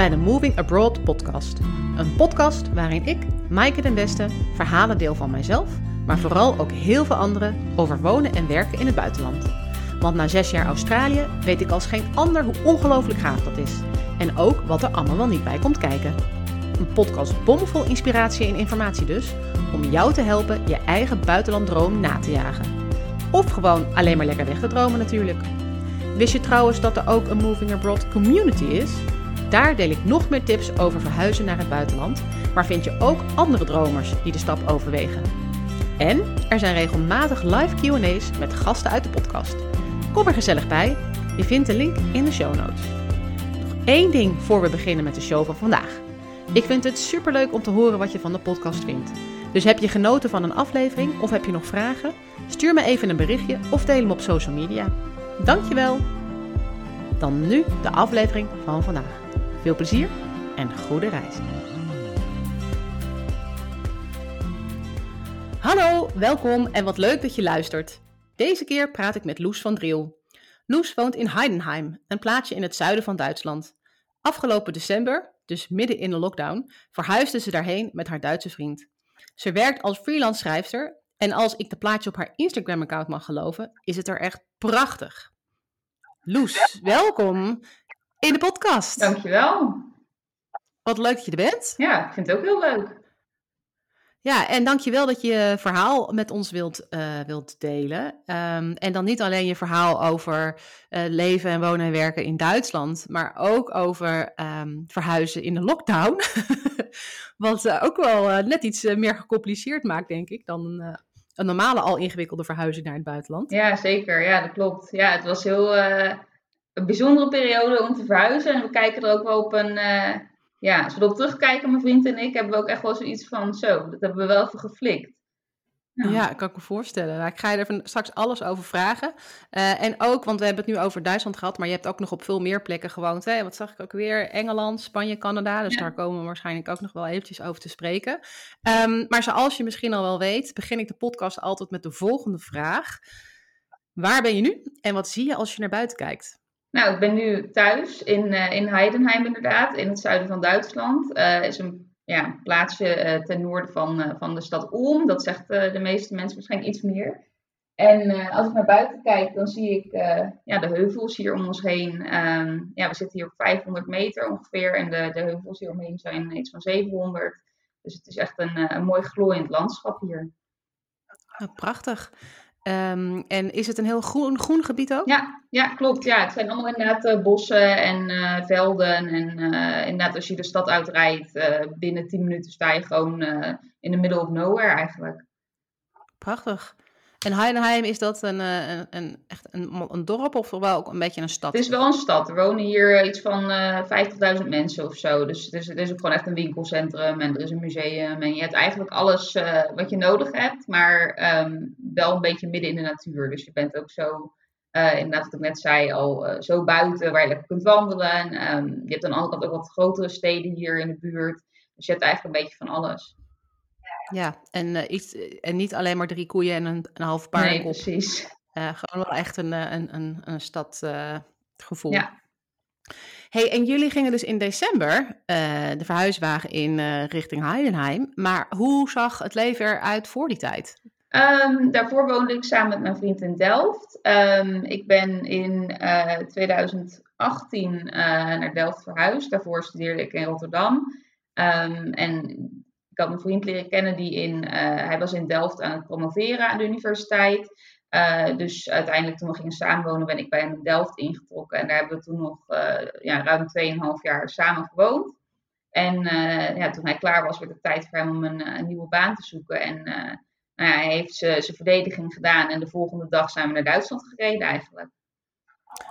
bij de Moving Abroad podcast. Een podcast waarin ik, Maaike den Beste, verhalen deel van mijzelf, maar vooral ook heel veel anderen over wonen en werken in het buitenland. Want na zes jaar Australië weet ik als geen ander hoe ongelooflijk gaaf dat is. En ook wat er allemaal niet bij komt kijken. Een podcast bomvol inspiratie en informatie dus, om jou te helpen je eigen buitenlanddroom na te jagen. Of gewoon alleen maar lekker weg te dromen natuurlijk. Wist je trouwens dat er ook een Moving Abroad community is? Daar deel ik nog meer tips over verhuizen naar het buitenland, maar vind je ook andere dromers die de stap overwegen. En er zijn regelmatig live QA's met gasten uit de podcast. Kom er gezellig bij. Je vindt de link in de show notes. Nog één ding voor we beginnen met de show van vandaag. Ik vind het superleuk om te horen wat je van de podcast vindt. Dus heb je genoten van een aflevering of heb je nog vragen? Stuur me even een berichtje of deel hem op social media. Dankjewel! Dan nu de aflevering van vandaag. Veel plezier en goede reis. Hallo, welkom en wat leuk dat je luistert. Deze keer praat ik met Loes van Driel. Loes woont in Heidenheim, een plaatsje in het zuiden van Duitsland. Afgelopen december, dus midden in de lockdown, verhuisde ze daarheen met haar Duitse vriend. Ze werkt als freelance schrijfster en als ik de plaatje op haar Instagram-account mag geloven, is het er echt prachtig. Loes, welkom in de podcast. Dankjewel. Wat leuk dat je er bent. Ja, ik vind het ook heel leuk. Ja, en dankjewel dat je je verhaal met ons wilt, uh, wilt delen. Um, en dan niet alleen je verhaal over uh, leven en wonen en werken in Duitsland, maar ook over um, verhuizen in de lockdown. Wat uh, ook wel net iets meer gecompliceerd maakt, denk ik, dan een, een normale al ingewikkelde verhuizing naar het buitenland. Ja, zeker. Ja, dat klopt. Ja, het was heel een bijzondere periode om te verhuizen. En we kijken er ook wel op een. Uh, ja, als we erop terugkijken, mijn vriend en ik, hebben we ook echt wel zoiets van: zo, dat hebben we wel even geflikt. Ja, ja kan ik me voorstellen. Nou, ik ga je er straks alles over vragen. Uh, en ook, want we hebben het nu over Duitsland gehad, maar je hebt ook nog op veel meer plekken gewoond. Hè? Wat zag ik ook weer? Engeland, Spanje, Canada. Dus ja. daar komen we waarschijnlijk ook nog wel eventjes over te spreken. Um, maar zoals je misschien al wel weet, begin ik de podcast altijd met de volgende vraag. Waar ben je nu en wat zie je als je naar buiten kijkt? Nou, ik ben nu thuis in, uh, in Heidenheim inderdaad, in het zuiden van Duitsland. Uh, is een ja, plaatsje uh, ten noorden van, van de stad Ulm. Dat zegt de meeste mensen waarschijnlijk iets meer. En als ik naar buiten kijk, dan zie ik ja, de heuvels hier om ons heen. Um, ja, we zitten hier op 500 meter ongeveer en de, de heuvels hier omheen zijn iets van 700. Dus het is echt een, een mooi glooiend landschap hier. Prachtig. Um, en is het een heel groen, groen gebied ook? Ja, ja, klopt. Ja, het zijn allemaal inderdaad uh, bossen en uh, velden. En uh, inderdaad, als je de stad uitrijdt, binnen 10 minuten sta je gewoon in de middle of nowhere eigenlijk. Prachtig. En Heidenheim, is dat een, een, een echt een, een, dorp of wel ook een beetje een stad? Het is wel een stad. Er wonen hier iets van uh, 50.000 mensen of zo. Dus het is, het is ook gewoon echt een winkelcentrum en er is een museum. En je hebt eigenlijk alles wat je nodig hebt, maar um, wel een beetje midden in de natuur. Dus je bent ook zo, inderdaad wat ik net zei, al zo buiten waar je lekker kunt wandelen. Um, je hebt aan de andere kant ook wat grotere steden hier in de buurt. Dus je hebt eigenlijk een beetje van alles. Ja, en, uh, iets, en niet alleen maar drie koeien en een, een half paard. Nee, precies. Uh, gewoon wel echt een, een, een, een stadgevoel. Ja. Hey, en jullie gingen dus in december de verhuiswagen in richting Heidenheim. Maar hoe zag het leven eruit voor die tijd? Um, daarvoor woonde ik samen met mijn vriend in Delft. Um, ik ben in 2018 naar Delft verhuisd. Daarvoor studeerde ik in Rotterdam. Um, en ik had een vriend leren kennen die in, uh, hij was in Delft aan het promoveren aan de universiteit. Uh, dus uiteindelijk toen we gingen samenwonen ben ik bij hem in Delft ingetrokken. En daar hebben we toen nog uh, ja, ruim 2,5 jaar samen gewoond. En ja, toen hij klaar was, werd het tijd voor hem om een, een nieuwe baan te zoeken. En nou ja, hij heeft zijn verdediging gedaan en de volgende dag zijn we naar Duitsland gereden eigenlijk.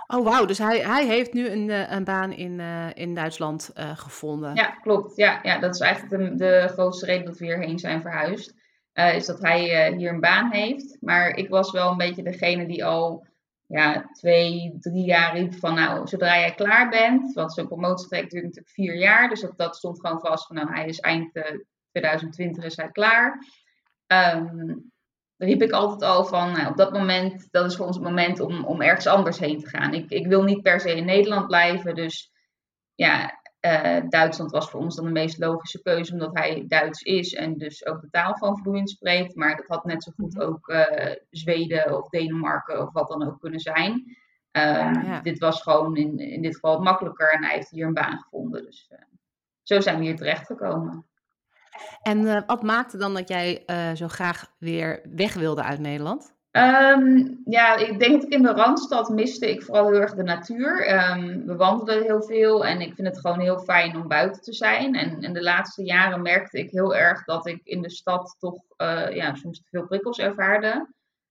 Oh, wauw. Dus hij, hij heeft nu een, eh, een baan in, uh, in Duitsland uh, gevonden. Ja, klopt. Ja, ja, dat is eigenlijk de, de grootste reden dat we hierheen zijn verhuisd. Is dat hij hier een baan heeft. Maar ik was wel een beetje degene die al ja, twee, drie jaar riep van nou, zodra jij klaar bent. Want zo'n promotietraject duurt natuurlijk vier jaar. Dus dat, dat stond gewoon vast van nou, hij is eind 2020 is hij klaar. Um, riep ik altijd al van, nou, op dat moment, dat is voor ons het moment om, om ergens anders heen te gaan. Ik, ik wil niet per se in Nederland blijven, dus ja, uh, Duitsland was voor ons dan de meest logische keuze, omdat hij Duits is en dus ook de taal gewoon vloeiend spreekt. Maar dat had net zo goed mhm. ook uh, Zweden of Denemarken of wat dan ook kunnen zijn. Um, Dit was gewoon in, in dit geval makkelijker en hij heeft hier een baan gevonden. Dus uh, zo zijn we hier terechtgekomen. En wat maakte dan dat jij zo graag weer weg wilde uit Nederland? Um, ja, ik denk dat ik in de Randstad miste ik vooral heel erg de natuur. Um, we wandelden heel veel en ik vind het gewoon heel fijn om buiten te zijn. En in de laatste jaren merkte ik heel erg dat ik in de stad toch uh, ja, soms te veel prikkels ervaarde.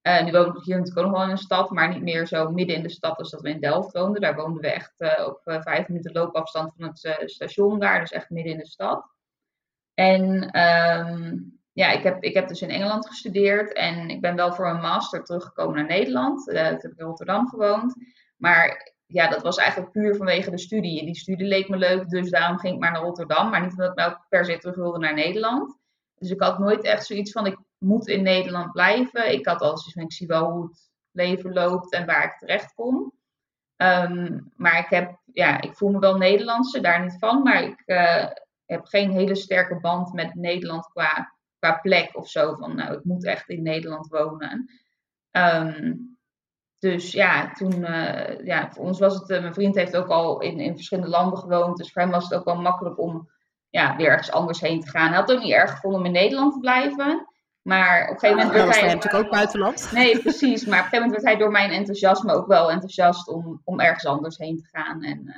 Uh, nu woon ik hier natuurlijk ook nog wel in een stad, maar niet meer zo midden in de stad als dat we in Delft woonden. Daar woonden we echt op vijf minuten loopafstand van het station daar, dus echt midden in de stad. En um, ja, ik heb, ik heb dus in Engeland gestudeerd en ik ben wel voor een master teruggekomen naar Nederland. Uh, heb ik in Rotterdam gewoond. Maar ja, dat was eigenlijk puur vanwege de studie. Die studie leek me leuk, dus daarom ging ik maar naar Rotterdam. Maar niet omdat ik nou per se terug wilde naar Nederland. Dus ik had nooit echt zoiets van, ik moet in Nederland blijven. Ik had al zoiets van, ik zie wel hoe het leven loopt en waar ik terecht kom. Ehm, maar ik, heb, ja, ik voel me wel Nederlandse, daar niet van. Maar ik uh, heb geen hele sterke band met Nederland qua qua plek of zo. Van nou, ik moet echt in Nederland wonen. Ehm, dus ja, toen, uh, ja, voor ons was het, uh, mijn vriend heeft ook al in, in verschillende landen gewoond. Dus voor hem was het ook wel makkelijk om ja, weer ergens anders heen te gaan. Hij had het ook niet erg gevonden om in Nederland te blijven. Maar op een gegeven moment werd hij... natuurlijk ook buitenland. Nee, precies. Maar op een gegeven moment werd hij door mijn enthousiasme ook wel enthousiast om, om ergens anders heen te gaan. En uh,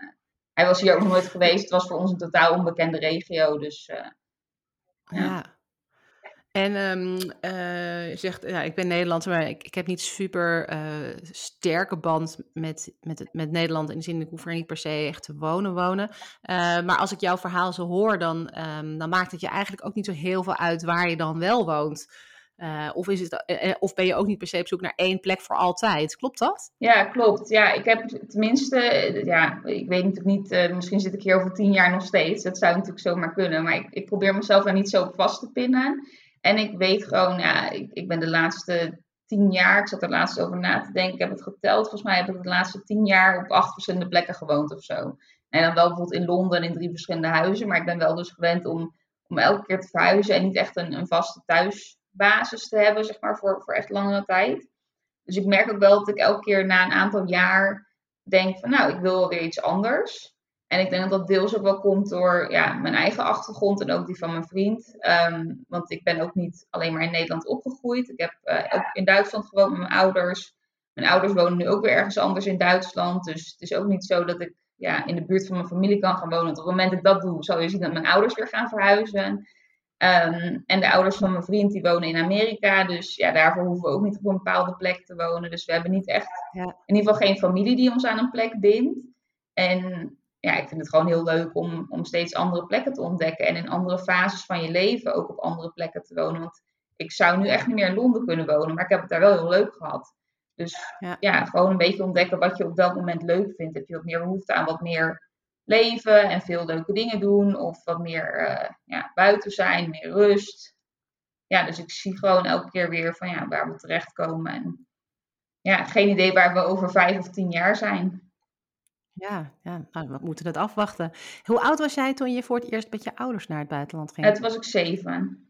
hij was hier ook nog nooit geweest. Het was voor ons een totaal onbekende regio. Dus ja. ja. En um, uh, je zegt, ja, ik ben Nederlands, maar ik, ik heb niet super uh, sterke band met, met, met Nederland. In de zin, ik hoef er niet per se echt te wonen, wonen. Maar als ik jouw verhaal zo hoor, dan, um, dan maakt het je eigenlijk ook niet zo heel veel uit waar je dan wel woont. Of, is het, of ben je ook niet per se op zoek naar één plek voor altijd? Klopt dat? Ja, klopt. Ja, ik heb tenminste, ja, ik weet natuurlijk niet, misschien zit ik hier over tien jaar nog steeds. Dat zou natuurlijk zomaar kunnen. Maar ik, ik probeer mezelf daar niet zo vast te pinnen. En ik weet gewoon, ja, ik, ik ben de laatste tien jaar, ik zat er laatst over na te denken, ik heb het geteld. Volgens mij heb ik de laatste tien jaar op acht verschillende plekken gewoond of zo. En dan wel bijvoorbeeld in Londen in drie verschillende huizen. Maar ik ben wel dus gewend om, om elke keer te verhuizen en niet echt een, een vaste thuisbasis te hebben, zeg maar, voor, voor echt langere tijd. Dus ik merk ook wel dat ik elke keer na een aantal jaar denk van, nou, ik wil wel weer iets anders. En ik denk dat dat deels ook wel komt door ja, mijn eigen achtergrond en ook die van mijn vriend. Um, want ik ben ook niet alleen maar in Nederland opgegroeid. Ik heb uh, ook in Duitsland gewoond met mijn ouders. Mijn ouders wonen nu ook weer ergens anders in Duitsland. Dus het is ook niet zo dat ik ja, in de buurt van mijn familie kan gaan wonen. Want op het moment dat ik dat doe, zal je zien dat mijn ouders weer gaan verhuizen. Um, en de ouders van mijn vriend die wonen in Amerika. Dus ja, daarvoor hoeven we ook niet op een bepaalde plek te wonen. Dus we hebben niet echt, ja. in ieder geval geen familie die ons aan een plek bindt. En ja, ik vind het gewoon heel leuk om, om steeds andere plekken te ontdekken. En in andere fases van je leven ook op andere plekken te wonen. Want ik zou nu echt niet meer in Londen kunnen wonen, maar ik heb het daar wel heel leuk gehad. Dus ja, ja gewoon een beetje ontdekken wat je op dat moment leuk vindt. Heb je wat meer behoefte aan wat meer leven en veel leuke dingen doen. Of wat meer uh, ja, buiten zijn, meer rust. Ja, dus ik zie gewoon elke keer weer van ja, waar we terechtkomen. En ja, geen idee waar we over vijf of tien jaar zijn. Ja, ja nou, we moeten het afwachten. Hoe oud was jij toen je voor het eerst met je ouders naar het buitenland ging? Het was ik zeven.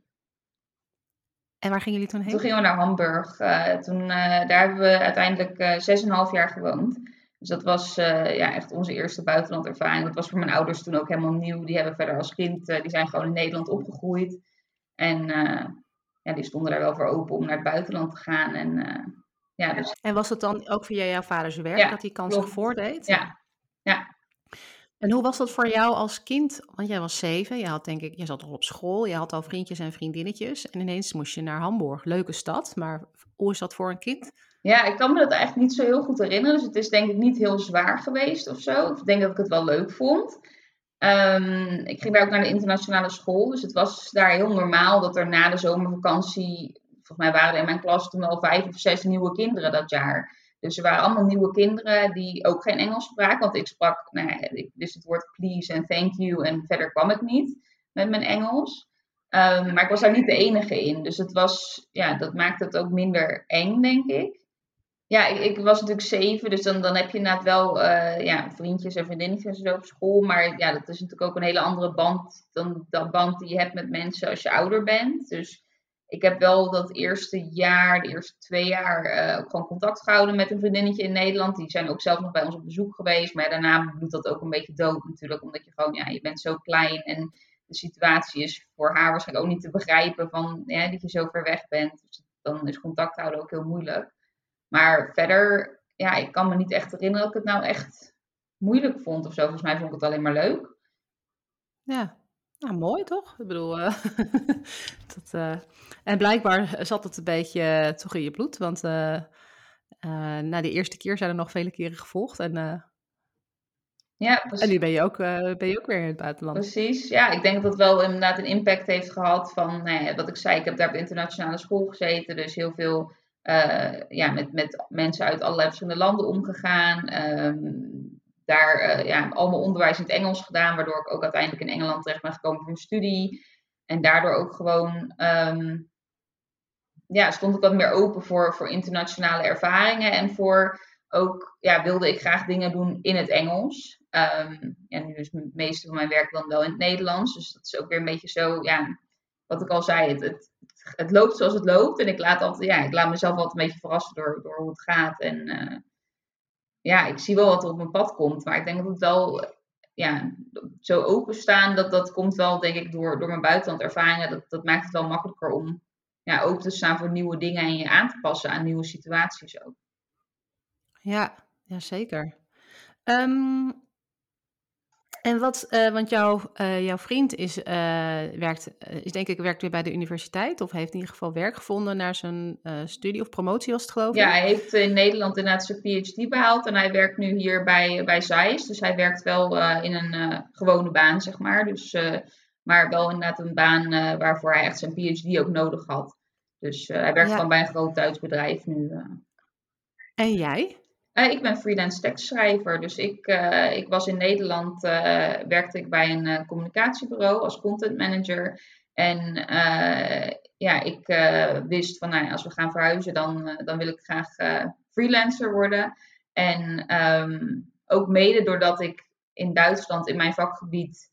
En waar gingen jullie toen heen? Toen gingen we naar Hamburg. Uh, toen, uh, daar hebben we uiteindelijk zes en een half jaar gewoond. Dus dat was ja, echt onze eerste buitenlandervaring. Dat was voor mijn ouders toen ook helemaal nieuw. Die hebben verder als kind, die zijn gewoon in Nederland opgegroeid. En ja, die stonden daar wel voor open om naar het buitenland te gaan. En, ja, dus... en was het dan ook via jouw vaders werk dat die kans zich voordeed? Ja, ja. En hoe was dat voor jou als kind? Want jij was zeven, je had denk ik, je zat al op school, je had al vriendjes en vriendinnetjes en ineens moest je naar Hamburg. Leuke stad, maar hoe is dat voor een kind? Ja, ik kan me dat eigenlijk niet zo heel goed herinneren, dus het is denk ik niet heel zwaar geweest of zo. Ik denk dat ik het wel leuk vond. Um, ik ging daar ook naar de internationale school, dus het was daar heel normaal dat er na de zomervakantie, volgens mij waren er in mijn klas toen al vijf of zes nieuwe kinderen dat jaar. Dus er waren allemaal nieuwe kinderen die ook geen Engels spraken. Want ik sprak, nou ja, ik het woord please en thank you. En verder kwam het niet met mijn Engels. Um, maar ik was daar niet de enige in. Dus het was, ja, dat maakte het ook minder eng, denk ik. Ja, ik, ik, was natuurlijk zeven, dus dan, dan heb je inderdaad wel uh, ja, vriendjes en vriendinnetjes en zo op school. Maar ja, dat is natuurlijk ook een hele andere band dan dat band die je hebt met mensen als je ouder bent. Dus ik heb wel dat eerste jaar, de eerste twee jaar, uh, gewoon contact gehouden met een vriendinnetje in Nederland. Die zijn ook zelf nog bij ons op bezoek geweest. Maar daarna doet dat ook een beetje dood natuurlijk, omdat je gewoon, ja, je bent zo klein en de situatie is voor haar waarschijnlijk ook niet te begrijpen van, ja, dat je zo ver weg bent. Dus dan is contact houden ook heel moeilijk. Maar verder, ja, ik kan me niet echt herinneren dat ik het nou echt moeilijk vond of zo. Volgens mij vond ik het alleen maar leuk. Ja, nou, mooi toch? Ik bedoel, uh, dat, uh, en blijkbaar zat het een beetje uh, toch in je bloed, want na de eerste keer zijn er nog vele keren gevolgd en, ja, en nu ben je, ook, ben je ook weer in het buitenland. Precies, ja, ik denk dat het wel inderdaad een impact heeft gehad van, nou ja, wat ik zei, ik heb daar op internationale school gezeten, dus heel veel ja, met, met mensen uit allerlei verschillende landen omgegaan. Um, daar uh, ja, al mijn onderwijs in het Engels gedaan, waardoor ik ook uiteindelijk in Engeland terecht ben gekomen voor mijn studie. En daardoor ook gewoon, um, ja, stond ik wat meer open voor, voor internationale ervaringen. En voor ook, ja, wilde ik graag dingen doen in het Engels. En nu is het meeste van mijn werk dan wel in het Nederlands. Dus dat is ook weer een beetje zo, ja, wat ik al zei, het, het loopt zoals het loopt. En ik laat, altijd, ja, ik laat mezelf altijd een beetje verrassen door, door hoe het gaat. En uh, ja, ik zie wel wat er op mijn pad komt. Maar ik denk dat het wel ja, zo openstaan, dat, dat komt wel, denk ik, door, door mijn buitenlandervaringen. Dat, dat maakt het wel makkelijker om ja, open te staan voor nieuwe dingen en je aan te passen aan nieuwe situaties ook. Ja, ja zeker. Um, en wat, uh, want jouw, uh, jouw vriend is, uh, werkt, is denk ik werkt weer bij de universiteit of heeft in ieder geval werk gevonden naar zijn studie of promotie was het geloof ik? Ja, hij heeft in Nederland inderdaad zijn PhD behaald en hij werkt nu hier bij, bij Zeiss. Dus hij werkt wel in een gewone baan, zeg maar. Dus, maar wel inderdaad een baan waarvoor hij echt zijn PhD ook nodig had. Dus hij werkt ja. gewoon bij een groot Duits bedrijf nu. En jij? Uh, ik ben freelance tekstschrijver. Dus ik, uh, ik was in Nederland, uh, werkte ik bij een communicatiebureau als content manager. En ja, ik wist van nou, als we gaan verhuizen, dan, dan wil ik graag freelancer worden. En um, ook mede doordat ik in Duitsland in mijn vakgebied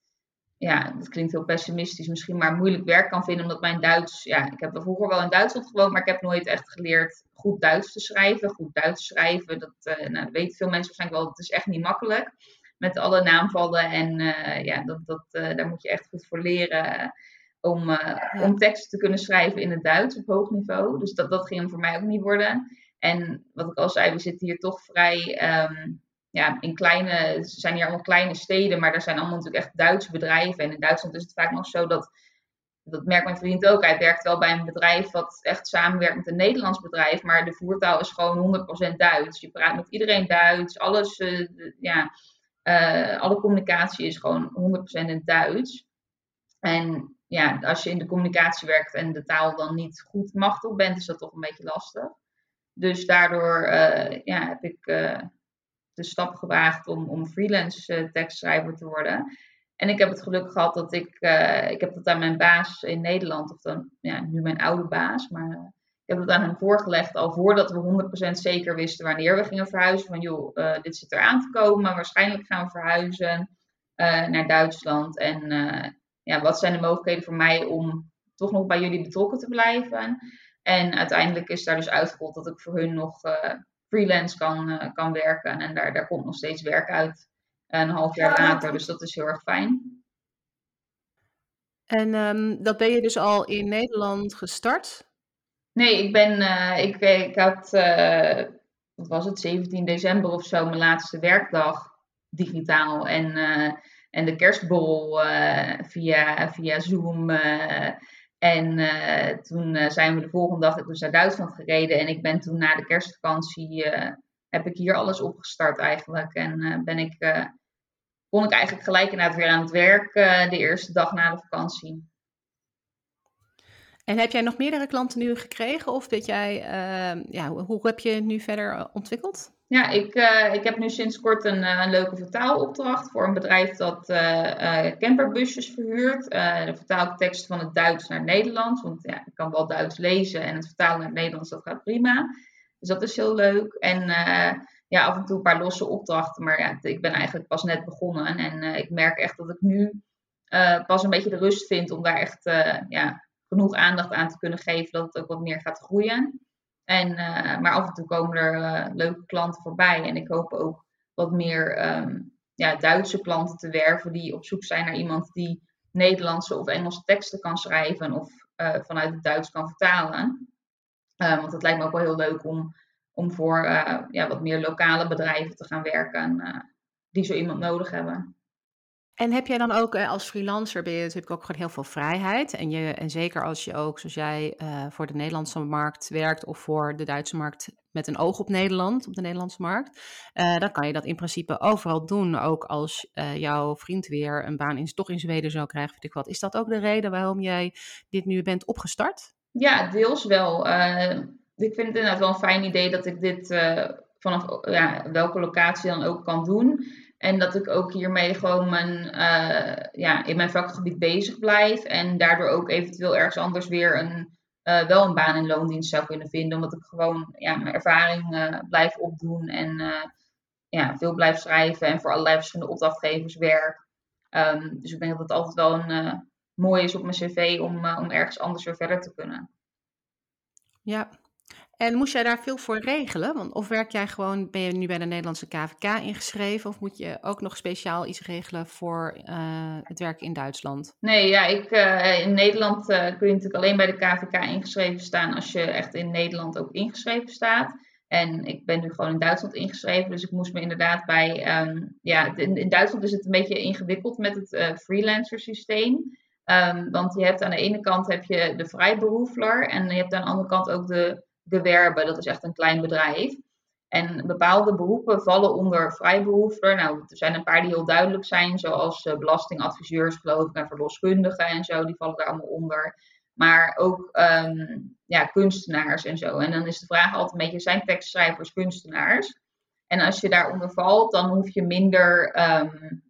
ja, dat klinkt heel pessimistisch misschien, maar moeilijk werk kan vinden. Omdat mijn Duits, ja, ik heb vroeger wel in Duitsland gewoond, maar ik heb nooit echt geleerd goed Duits te schrijven. Goed Duits schrijven, dat, uh, nou, dat weten veel mensen waarschijnlijk wel, dat is echt niet makkelijk. Met alle naamvallen en uh, ja, dat, dat, uh, daar moet je echt goed voor leren om, om teksten te kunnen schrijven in het Duits op hoog niveau. Dus dat, dat ging hem voor mij ook niet worden. En wat ik al zei, we zitten hier toch vrij um, ja, in kleine, zijn hier allemaal kleine steden, maar er zijn allemaal natuurlijk echt Duitse bedrijven. En in Duitsland is het vaak nog zo dat, dat merkt mijn vriend ook, hij werkt wel bij een bedrijf wat echt samenwerkt met een Nederlands bedrijf, maar de voertaal is gewoon 100% Duits. Je praat met iedereen Duits, alles, uh, ja, uh, alle communicatie is gewoon 100% in Duits. En ja, als je in de communicatie werkt en de taal dan niet goed machtig bent, is dat toch een beetje lastig. Dus daardoor uh, ja, heb ik de stap gewaagd om, om freelance uh, tekstschrijver te worden. En ik heb het geluk gehad dat ik, uh, ik heb dat aan mijn baas in Nederland, of dan ja, nu mijn oude baas, maar uh, ik heb het aan hem voorgelegd al voordat we 100% zeker wisten wanneer we gingen verhuizen. Van joh, dit zit eraan te komen, waarschijnlijk gaan we verhuizen naar Duitsland. En ja, wat zijn de mogelijkheden voor mij om toch nog bij jullie betrokken te blijven? En uiteindelijk is daar dus uitgerold dat ik voor hun nog freelance kan, uh, kan werken. En daar, daar komt nog steeds werk uit een half jaar later. Dus dat is heel erg fijn. En um, dat ben je dus al in Nederland gestart? Nee, ik ben, uh, ik, ik had, uh, wat was het, 17 december of zo, mijn laatste werkdag digitaal. En, en de kerstborrel via, via Zoom en uh, toen uh, zijn we de volgende dag dus naar Duitsland gereden. En ik ben toen na de kerstvakantie, uh, heb ik hier alles opgestart eigenlijk. En ben ik, kon ik eigenlijk gelijk inderdaad weer aan het werk de eerste dag na de vakantie. En heb jij nog meerdere klanten nu gekregen? Of weet jij, ja, hoe heb je het nu verder ontwikkeld? Ja, ik, uh, ik heb nu sinds kort een, uh, een leuke vertaalopdracht voor een bedrijf dat uh, camperbusjes verhuurt. dan vertaal ik tekst van het Duits naar het Nederlands, want ja, ik kan wel Duits lezen en het vertalen naar het Nederlands, dat gaat prima. Dus dat is heel leuk. En ja, af en toe een paar losse opdrachten. Maar ja, ik ben eigenlijk pas net begonnen. En ik merk echt dat ik nu pas een beetje de rust vind om daar echt ja, genoeg aandacht aan te kunnen geven. Dat het ook wat meer gaat groeien. En, maar af en toe komen er leuke klanten voorbij. En ik hoop ook wat meer ehm, ja, Duitse klanten te werven die op zoek zijn naar iemand die Nederlandse of Engelse teksten kan schrijven of uh, vanuit het Duits kan vertalen. Want het lijkt me ook wel heel leuk om, om voor ja, wat meer lokale bedrijven te gaan werken die zo iemand nodig hebben. En heb jij dan ook als freelancer ben je natuurlijk ook gewoon heel veel vrijheid. En, je, en zeker als je ook, zoals jij, voor de Nederlandse markt werkt of voor de Duitse markt met een oog op Nederland, op de Nederlandse markt, uh, dan kan je dat in principe overal doen. Ook als jouw vriend weer een baan in, toch in Zweden zou krijgen, weet ik wat. Is dat ook de reden waarom jij dit nu bent opgestart? Ja, deels wel. Ik vind het inderdaad wel een fijn idee dat ik dit vanaf ja, welke locatie dan ook kan doen. En dat ik ook hiermee gewoon mijn, ja, in mijn vakgebied bezig blijf. En daardoor ook eventueel ergens anders weer een uh, wel een baan in loondienst zou kunnen vinden. Omdat ik gewoon ja, mijn ervaring uh, blijf opdoen en ja, veel blijf schrijven en voor allerlei verschillende opdrachtgevers werk. Um, dus ik denk dat het altijd wel een mooi is op mijn cv om, om ergens anders weer verder te kunnen. Ja, en moest jij daar veel voor regelen? Want of werk jij gewoon, ben je nu bij de Nederlandse KVK ingeschreven? Of moet je ook nog speciaal iets regelen voor uh, het werken in Duitsland? Nee, ja, ik, uh, in Nederland uh, kun je natuurlijk alleen bij de KVK ingeschreven staan als je echt in Nederland ook ingeschreven staat. En ik ben nu gewoon in Duitsland ingeschreven, dus ik moest me inderdaad bij. Um, ja, in, Duitsland is het een beetje ingewikkeld met het freelancer systeem. Um, want je hebt aan de ene kant heb je de vrijberoefler en je hebt aan de andere kant ook de gewerbe, dat is echt een klein bedrijf. En bepaalde beroepen vallen onder vrijberoeper. Nou, er zijn een paar die heel duidelijk zijn, zoals uh, belastingadviseurs, geloof ik, en verloskundigen en zo, die vallen daar allemaal onder. Maar ook um, ja, kunstenaars en zo. En dan is de vraag altijd een beetje, zijn tekstschrijvers kunstenaars? En als je daaronder valt, dan hoef je minder, um,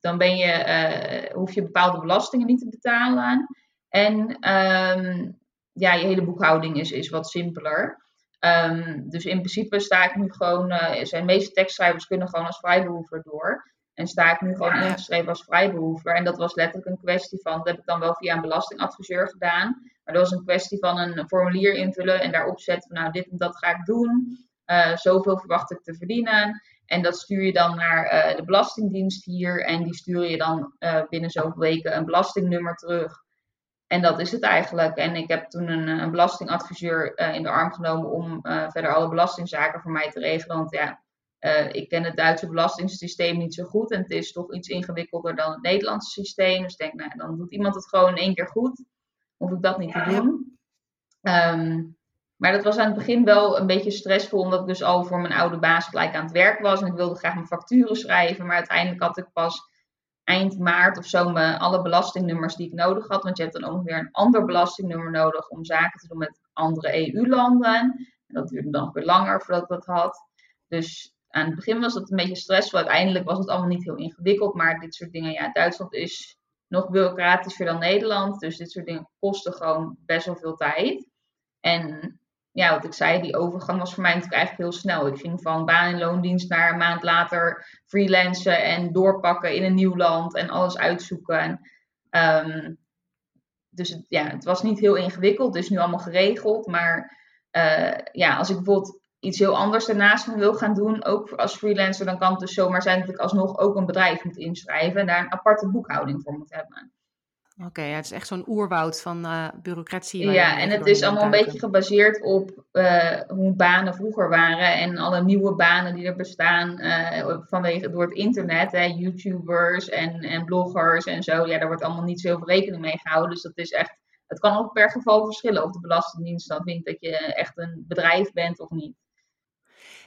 dan ben je, uh, hoef je bepaalde belastingen niet te betalen. En um, ja, je hele boekhouding is, is wat simpeler. Um, dus in principe sta ik nu gewoon, uh, zijn meeste tekstschrijvers kunnen gewoon als vrijbehoever door. En sta ik nu gewoon ingeschreven als vrijbehoever. En dat was letterlijk een kwestie van, dat heb ik dan wel via een belastingadviseur gedaan. Maar dat was een kwestie van een formulier invullen en daarop zetten van, nou dit en dat ga ik doen. Uh, zoveel verwacht ik te verdienen. En dat stuur je dan naar uh, de Belastingdienst hier. En die stuur je dan binnen zoveel weken een belastingnummer terug. En dat is het eigenlijk. En ik heb toen een, een belastingadviseur uh, in de arm genomen om uh, verder alle belastingzaken voor mij te regelen. Want ja, uh, ik ken het Duitse belastingssysteem niet zo goed. En het is toch iets ingewikkelder dan het Nederlandse systeem. Dus ik denk, nou, dan doet iemand het gewoon in één keer goed. Hoef ik dat niet te doen. Um, maar dat was aan het begin wel een beetje stressvol, omdat ik dus al voor mijn oude baas gelijk aan het werk was. En ik wilde graag mijn facturen schrijven. Maar uiteindelijk had ik pas eind maart of zo alle belastingnummers die ik nodig had. Want je hebt dan ook weer een ander belastingnummer nodig om zaken te doen met andere EU-landen. En dat duurde dan weer langer voordat ik dat had. Dus aan het begin was dat een beetje stressvol. Uiteindelijk was het allemaal niet heel ingewikkeld. Maar dit soort dingen, ja, Duitsland is nog bureaucratischer dan Nederland. Dus dit soort dingen kosten gewoon best wel veel tijd. En ja, wat ik zei, die overgang was voor mij natuurlijk eigenlijk heel snel. Ik ging van baan- en loondienst naar een maand later freelancen en doorpakken in een nieuw land en alles uitzoeken. En, um, dus ja, het was niet heel ingewikkeld, het is nu allemaal geregeld. Maar uh, ja, als ik bijvoorbeeld iets heel anders daarnaast wil gaan doen, ook als freelancer, dan kan het dus zomaar zijn dat ik alsnog ook een bedrijf moet inschrijven en daar een aparte boekhouding voor moet hebben. Oké, ja, het is echt zo'n oerwoud van uh, bureaucratie. Ja, en het is allemaal een beetje gebaseerd op uh, hoe banen vroeger waren en alle nieuwe banen die er bestaan uh, vanwege, door het internet. Hè, YouTubers en, en bloggers en zo. Ja, daar wordt allemaal niet zoveel rekening mee gehouden. Dus dat is echt, het kan ook per geval verschillen of de Belastingdienst dan vindt dat je echt een bedrijf bent of niet.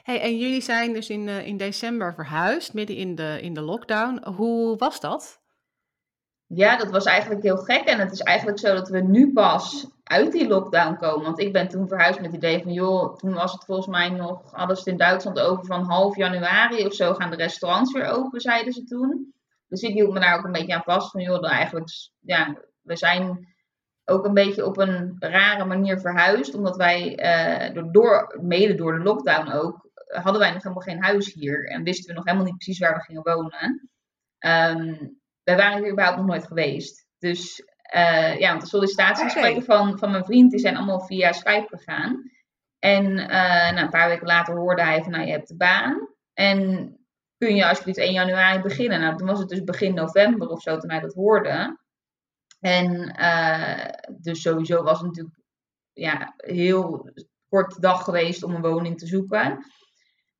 Hey, en jullie zijn dus in, in december verhuisd, midden in de, in de lockdown. Hoe was dat? Ja, dat was eigenlijk heel gek. En het is eigenlijk zo dat we nu pas uit die lockdown komen. Want ik ben toen verhuisd met het idee van, joh, toen was het volgens mij nog, hadden ze het in Duitsland over van half januari of zo gaan de restaurants weer open, zeiden ze toen. Dus ik hield me daar ook een beetje aan vast van, joh, eigenlijk, ja, we zijn ook een beetje op een rare manier verhuisd. Omdat wij, door, door, mede door de lockdown ook, hadden wij nog helemaal geen huis hier. En wisten we nog helemaal niet precies waar we gingen wonen. Um, wij waren hier überhaupt nog nooit geweest. Dus uh, ja, want de sollicitatiegesprekken van, van mijn vriend die zijn allemaal via Skype gegaan. En uh, nou, een paar weken later hoorde hij van, nou, je hebt de baan. En kun je alsjeblieft 1 januari beginnen? Nou, toen was het dus begin november of zo toen hij dat hoorde. En uh, dus sowieso was het natuurlijk ja, heel kort dag geweest om een woning te zoeken.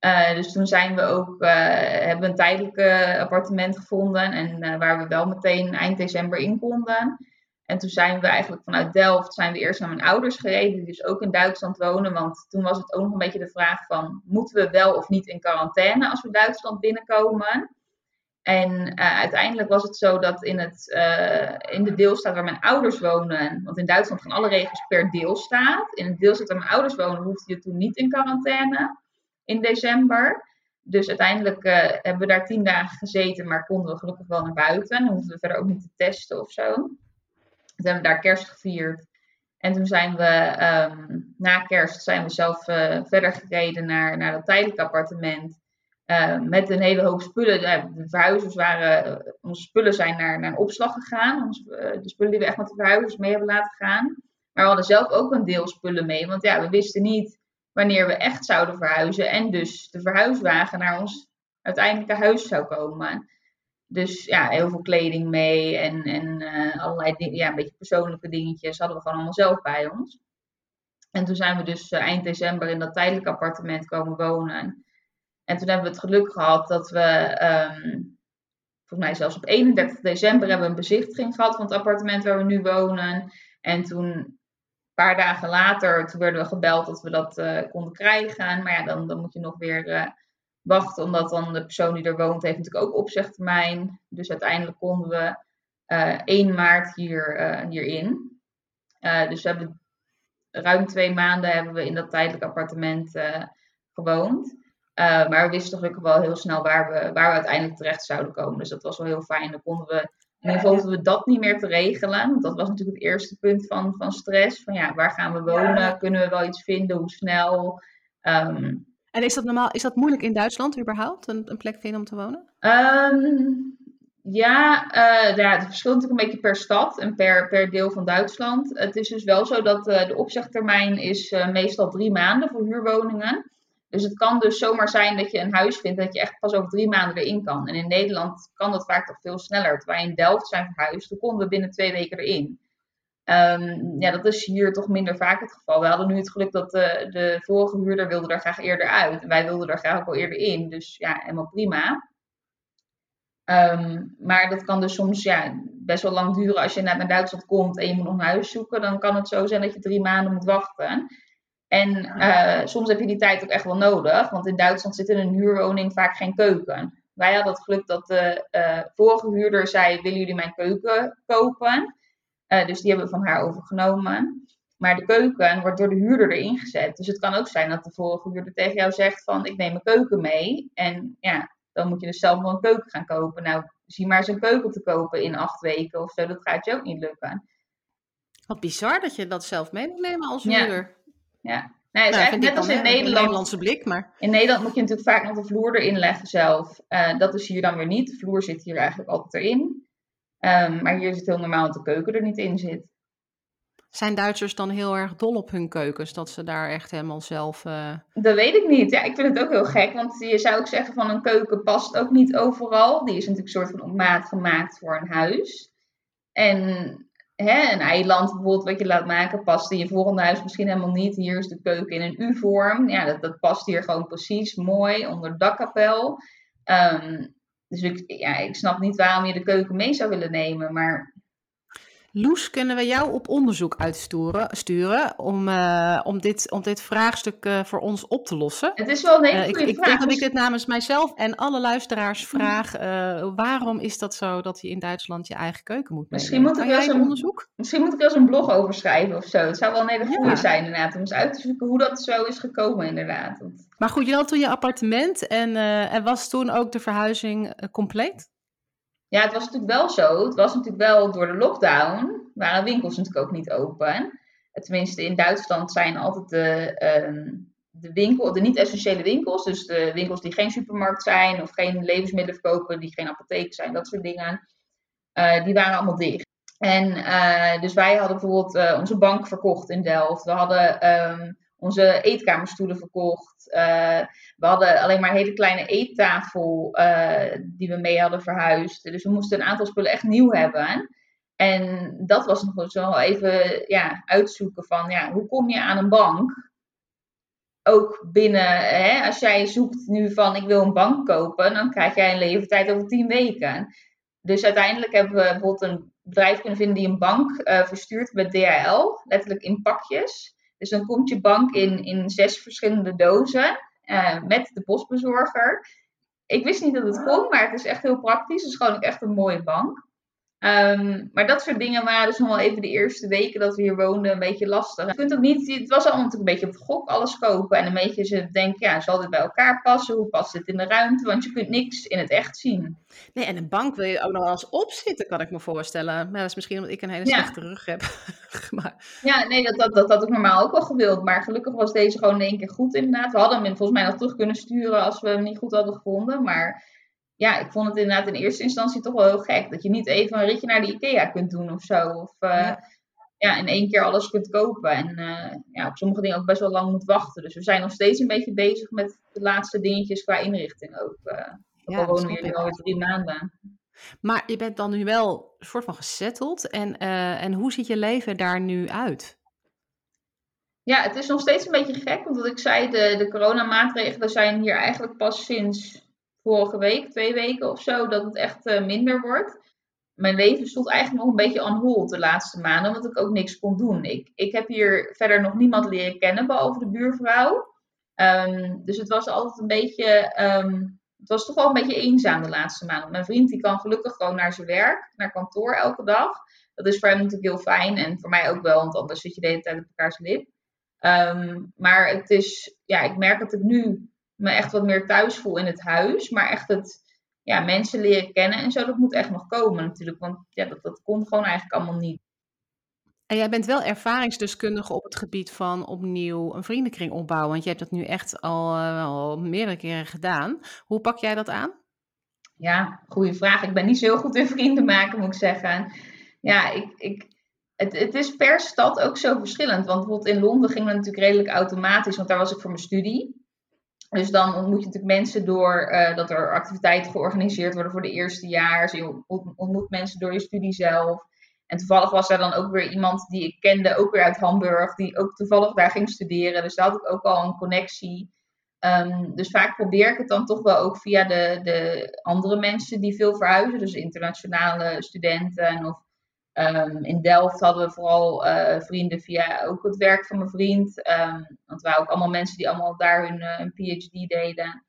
Uh, dus toen zijn we ook, uh, hebben een tijdelijk appartement gevonden en uh, waar we wel meteen eind december in konden. En toen zijn we eigenlijk vanuit Delft zijn we eerst naar mijn ouders gereden, die dus ook in Duitsland wonen. Want toen was het ook nog een beetje de vraag van, moeten we wel of niet in quarantaine als we Duitsland binnenkomen? En uiteindelijk was het zo dat in, het, in de deelstaat waar mijn ouders wonen, want in Duitsland gaan alle regels per deelstaat. In het deelstaat waar mijn ouders wonen hoefde je toen niet in quarantaine in december. Dus uiteindelijk uh, hebben we daar tien dagen gezeten, maar konden we gelukkig wel naar buiten. En hoefden we verder ook niet te testen of zo. Toen hebben we daar kerst gevierd. En toen zijn we um, na kerst zijn we zelf uh, verder gereden naar, naar dat tijdelijk appartement. Uh, met een hele hoop spullen. De verhuizers waren, onze spullen zijn naar, naar een opslag gegaan. De spullen die we echt met de verhuizers mee hebben laten gaan. Maar we hadden zelf ook een deel spullen mee. Want ja, we wisten niet wanneer we echt zouden verhuizen. En dus de verhuiswagen naar ons uiteindelijke huis zou komen. Dus ja, heel veel kleding mee en, en uh, allerlei dingen, ja, een beetje persoonlijke dingetjes hadden we gewoon allemaal zelf bij ons. En toen zijn we dus uh, eind december in dat tijdelijk appartement komen wonen. En toen hebben we het geluk gehad dat we, um, volgens mij zelfs op 31 december, hebben we een bezichtiging gehad van het appartement waar we nu wonen. En toen paar dagen later, toen werden we gebeld dat we dat uh, konden krijgen. Maar ja, dan, dan moet je nog weer uh, wachten, omdat dan de persoon die er woont heeft natuurlijk ook opzegtermijn. Dus uiteindelijk konden we uh, eh, 1 maart hier, hierin. dus we hebben ruim twee maanden hebben we in dat tijdelijk appartement gewoond. maar we wisten gelukkig wel heel snel waar we, waar we uiteindelijk terecht zouden komen. Dus dat was wel heel fijn. Dan konden we in ieder geval we dat niet meer te regelen. Want dat was natuurlijk het eerste punt van, van stress. Van ja, waar gaan we wonen? Kunnen we wel iets vinden? Hoe snel? Um, en is dat normaal, is dat moeilijk in Duitsland überhaupt, een, een plek vinden om te wonen? Um, ja, uh, ja, het verschilt natuurlijk een beetje per stad en per, per deel van Duitsland. Het is dus wel zo dat uh, de opzegtermijn is uh, meestal drie maanden voor huurwoningen. Dus het kan dus zomaar zijn dat je een huis vindt dat je echt pas over drie maanden erin kan. En in Nederland kan dat vaak toch veel sneller. Terwijl wij in Delft zijn verhuisd, toen konden we binnen twee weken erin. Um, ja, dat is hier toch minder vaak het geval. We hadden nu het geluk dat de, de vorige huurder wilde er graag eerder uit. En wij wilden er graag ook al eerder in. Dus ja, helemaal prima. Um, maar dat kan dus soms ja, best wel lang duren als je naar Duitsland komt en je moet nog een huis zoeken. Dan kan het zo zijn dat je drie maanden moet wachten. En uh, soms heb je die tijd ook echt wel nodig, want in Duitsland zit in een huurwoning vaak geen keuken. Wij hadden het geluk dat de uh, vorige huurder zei: Willen jullie mijn keuken kopen? Uh, dus die hebben we van haar overgenomen. Maar de keuken wordt door de huurder erin gezet. Dus het kan ook zijn dat de vorige huurder tegen jou zegt: van ik neem mijn keuken mee. En ja, dan moet je dus zelf wel een keuken gaan kopen. Nou, zie maar eens een keuken te kopen in acht weken of zo. Dat gaat je ook niet lukken. Wat bizar dat je dat zelf mee moet nemen als huurder. Ja. Nee, het is nou, eigenlijk net als in Nederland. Nederlandse blik, maar... In Nederland moet je natuurlijk vaak nog de vloer erin leggen zelf. Uh, dat is hier dan weer niet. De vloer zit hier eigenlijk altijd erin. Um, maar hier is het heel normaal dat de keuken er niet in zit. Zijn Duitsers dan heel erg dol op hun keukens? Dat ze daar echt helemaal zelf. Uh... Dat weet ik niet. Ja, ik vind het ook heel gek. Want je zou ook zeggen van een keuken past ook niet overal. Die is natuurlijk een soort van op maat gemaakt voor een huis. En hè, een eiland bijvoorbeeld wat je laat maken, past in je volgende huis misschien helemaal niet. Hier is de keuken in een U-vorm. Ja, dat, dat past hier gewoon precies mooi onder dakkapel. Um, dus ik, ja, ik snap niet waarom je de keuken mee zou willen nemen. Maar Loes, kunnen we jou op onderzoek uitsturen sturen om, uh, om, dit, om dit vraagstuk uh, voor ons op te lossen? Het is wel een hele uh, ik, ik denk dat ik dit namens mijzelf en alle luisteraars vraag. waarom is dat zo dat je in Duitsland je eigen keuken moet misschien Moet ik wel een onderzoek? Misschien moet ik wel eens een blog over schrijven of zo. Het zou wel een hele goede zijn inderdaad. Om eens uit te zoeken hoe dat zo is gekomen inderdaad. Maar goed, je had toen je appartement en, en was toen ook de verhuizing compleet? Ja, het was natuurlijk wel zo. Het was natuurlijk wel door de lockdown. waren winkels natuurlijk ook niet open. Tenminste, in Duitsland zijn altijd de, ehm, de, winkel, de niet-essentiële winkels, dus de winkels die geen supermarkt zijn of geen levensmiddelen verkopen, die geen apotheek zijn, dat soort dingen, uh, die waren allemaal dicht. En uh, dus wij hadden bijvoorbeeld uh, onze bank verkocht in Delft. We hadden um, onze eetkamerstoelen verkocht. We hadden alleen maar een hele kleine eettafel die we mee hadden verhuisd. Dus we moesten een aantal spullen echt nieuw hebben. En dat was nog zo even ja, uitzoeken van ja, hoe kom je aan een bank? Ook binnen, hè, als jij zoekt nu van ik wil een bank kopen, dan krijg jij een leeftijd over 10 weken. Dus uiteindelijk hebben we bijvoorbeeld een bedrijf kunnen vinden die een bank uh, verstuurt met DHL, letterlijk in pakjes. Dus dan komt je bank in, in zes verschillende dozen uh, met de postbezorger. Ik wist niet dat het kon, maar het is echt heel praktisch. Het is gewoon echt een mooie bank. Um, maar dat soort dingen waren dus nog wel even de eerste weken dat we hier woonden een beetje lastig. Je kunt ook niet, het was allemaal natuurlijk een beetje op gok alles kopen. En een beetje ze denken, ja, zal dit bij elkaar passen? Hoe past dit in de ruimte? Want je kunt niks in het echt zien. Nee, en een bank wil je ook nog wel eens opzitten, kan ik me voorstellen. Maar dat is misschien omdat ik een hele slechte rug heb. maar... Ja, nee, dat, dat, dat had ik normaal ook wel gewild. Maar gelukkig was deze gewoon in één keer goed inderdaad. We hadden hem volgens mij nog terug kunnen sturen als we hem niet goed hadden gevonden. Maar ja, ik vond het inderdaad in eerste instantie toch wel heel gek. Dat je niet even een ritje naar de IKEA kunt doen of zo. Of uh, ja. ja. in één keer alles kunt kopen. En uh, ja, op sommige dingen ook best wel lang moet wachten. Dus we zijn nog steeds een beetje bezig met de laatste dingetjes qua inrichting ook. Uh, ja, wonen we hier nu alweer drie maanden. Maar je bent dan nu wel een soort van gesetteld. En, en hoe ziet je leven daar nu uit? Ja, het is nog steeds een beetje gek. Want wat ik zei, de, de coronamaatregelen zijn hier eigenlijk pas sinds vorige week, twee weken of zo, dat het echt uh, minder wordt. Mijn leven stond eigenlijk nog een beetje on hold de laatste maanden, omdat ik ook niks kon doen. Ik, ik heb hier verder nog niemand leren kennen, behalve de buurvrouw. Um, dus het was altijd een beetje, um, het was toch wel een beetje eenzaam de laatste maanden. Mijn vriend die kan gelukkig gewoon naar zijn werk, naar kantoor elke dag. Dat is voor hem natuurlijk heel fijn en voor mij ook wel, want anders zit je de hele tijd op elkaars lip. Um, maar het is, ja, ik merk dat ik nu me echt wat meer thuis voel in het huis. Maar echt het ja, mensen leren kennen en zo, dat moet echt nog komen natuurlijk. Want ja, dat, dat komt gewoon eigenlijk allemaal niet. En jij bent wel ervaringsdeskundige op het gebied van opnieuw een vriendenkring opbouwen. Want je hebt dat nu echt al, uh, al meerdere keren gedaan. Hoe pak jij dat aan? Ja, goede vraag. Ik ben niet zo heel goed in vrienden maken, moet ik zeggen. Ja, ik, ik, het, het is per stad ook zo verschillend. Want bijvoorbeeld in Londen ging het natuurlijk redelijk automatisch, want daar was ik voor mijn studie. Dus dan ontmoet je natuurlijk mensen door uh, dat er activiteiten georganiseerd worden voor de eerste jaar. je ontmoet mensen door je studie zelf. En toevallig was er dan ook weer iemand die ik kende, ook weer uit Hamburg, die ook toevallig daar ging studeren. Dus daar had ik ook al een connectie. Um, dus vaak probeer ik het dan toch wel ook via de, de andere mensen die veel verhuizen. Dus internationale studenten of Um, in Delft hadden we vooral uh, vrienden via ook het werk van mijn vriend. Um, want we waren ook allemaal mensen die allemaal daar hun, uh, hun PhD deden.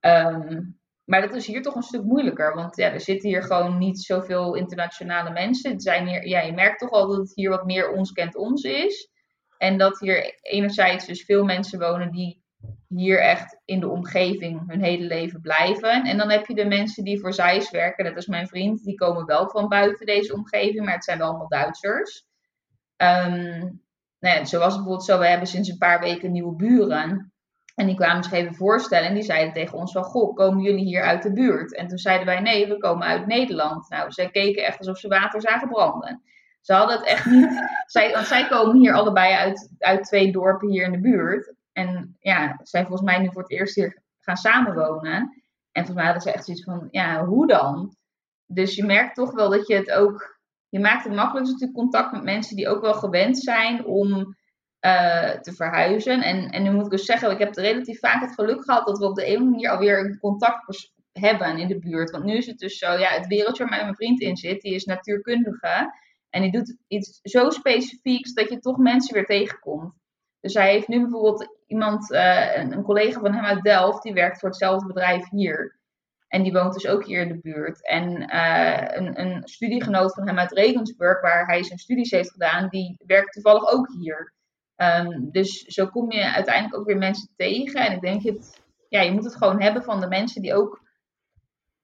Um, maar dat is hier toch een stuk moeilijker. Want ja, er zitten hier gewoon niet zoveel internationale mensen. Het zijn hier, ja, je merkt toch al dat het hier wat meer ons kent ons is. En dat hier enerzijds dus veel mensen wonen die hier echt in de omgeving hun hele leven blijven. En dan heb je de mensen die voor Zeiss werken, dat is mijn vriend, die komen wel van buiten deze omgeving, maar het zijn wel allemaal Duitsers. Um, nou ja, zo bijvoorbeeld zo, we hebben sinds een paar weken nieuwe buren. En die kwamen zich even voorstellen en die zeiden tegen ons van, goh, komen jullie hier uit de buurt? En toen zeiden wij, nee, we komen uit Nederland. Nou, zij keken echt alsof ze water zagen branden. Ze hadden het echt niet, zij, want zij komen hier allebei uit, uit twee dorpen hier in de buurt. En ja, zijn volgens mij nu voor het eerst hier gaan samenwonen. En volgens mij hadden ze echt zoiets van, ja, hoe dan? Dus je merkt toch wel dat je het ook, je maakt het makkelijk natuurlijk contact met mensen die ook wel gewend zijn om uh, te verhuizen. En, en nu moet ik dus zeggen, ik heb relatief vaak het geluk gehad dat we op de een manier alweer een contact hebben in de buurt. Want nu is het dus zo, ja, het wereldje waar mijn vriend in zit, die is natuurkundige. En die doet iets zo specifieks dat je toch mensen weer tegenkomt. Dus hij heeft nu bijvoorbeeld iemand, uh, een, collega van hem uit Delft, die werkt voor hetzelfde bedrijf hier. En die woont dus ook hier in de buurt. En uh, een, een, studiegenoot van hem uit Regensburg, waar hij zijn studies heeft gedaan, die werkt toevallig ook hier. Um, dus zo kom je uiteindelijk ook weer mensen tegen. En ik denk, het, ja, je moet het gewoon hebben van de mensen die ook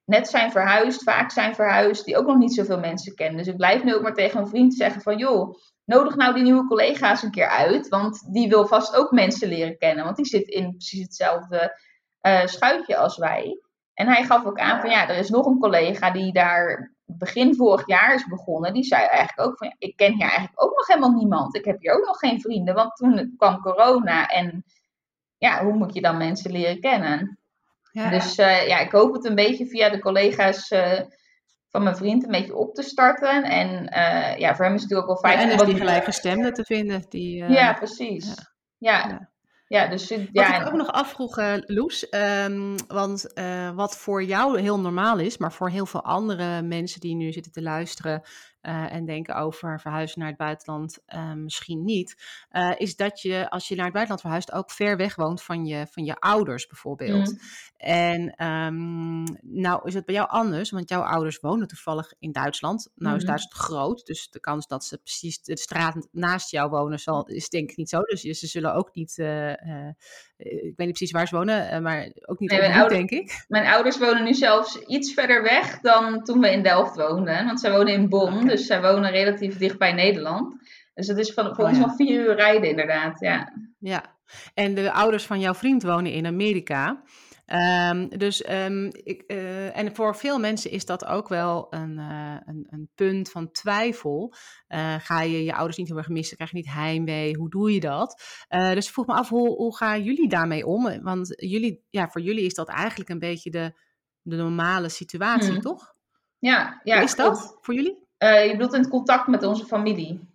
net zijn verhuisd, vaak zijn verhuisd, die ook nog niet zoveel mensen kennen. Dus ik blijf nu ook maar tegen een vriend zeggen van, joh, nodig nou die nieuwe collega's een keer uit, want die wil vast ook mensen leren kennen, want die zit in precies hetzelfde uh, schuitje als wij. En hij gaf ook aan van, ja, er is nog een collega die daar begin vorig jaar is begonnen, die zei eigenlijk ook van, ja, ik ken hier eigenlijk ook nog helemaal niemand. Ik heb hier ook nog geen vrienden, want toen kwam corona en ja, hoe moet je dan mensen leren kennen? Ja. Dus uh, ja, ik hoop het een beetje via de collega's uh, van mijn vriend een beetje op te starten. En uh, ja, voor hem is het natuurlijk ook wel fijn. Ja, en is die gelijkgestemde te vinden. Die, ja, precies. ja. ja. Ja, dus, ja, wat ik ook nog afvroeg, uh, Loes, um, want wat voor jou heel normaal is, maar voor heel veel andere mensen die nu zitten te luisteren, uh, en denken over verhuizen naar het buitenland uh, misschien niet, uh, is dat je als je naar het buitenland verhuist ook ver weg woont van je, van je ouders bijvoorbeeld. Mm. En um, nou is het bij jou anders, want jouw ouders wonen toevallig in Duitsland. Nou is mm. Duitsland groot, dus de kans dat ze precies de straat naast jou wonen zal, is denk ik niet zo. Dus ze zullen ook niet, ik weet niet precies waar ze wonen, maar ook niet nee, ouders, denk ik. Mijn ouders wonen nu zelfs iets verder weg dan toen we in Delft woonden, want zij wonen in Bonn. Dus zij wonen relatief dicht bij Nederland. Dus het is van, oh, ons nog vier uur rijden, inderdaad. Ja. ja, en de ouders van jouw vriend wonen in Amerika. Um, dus um, ik, uh, en voor veel mensen is dat ook wel een, uh, een, een, punt van twijfel. Uh, ga je je ouders niet heel erg missen? Krijg je niet heimwee? Hoe doe je dat? dus ik vroeg me af, hoe, hoe gaan jullie daarmee om? Want jullie, ja, voor jullie is dat eigenlijk een beetje de, de normale situatie, hmm. toch? Ja, ja. Hoe is dat voor jullie? Uh, je bedoelt in het contact met onze familie.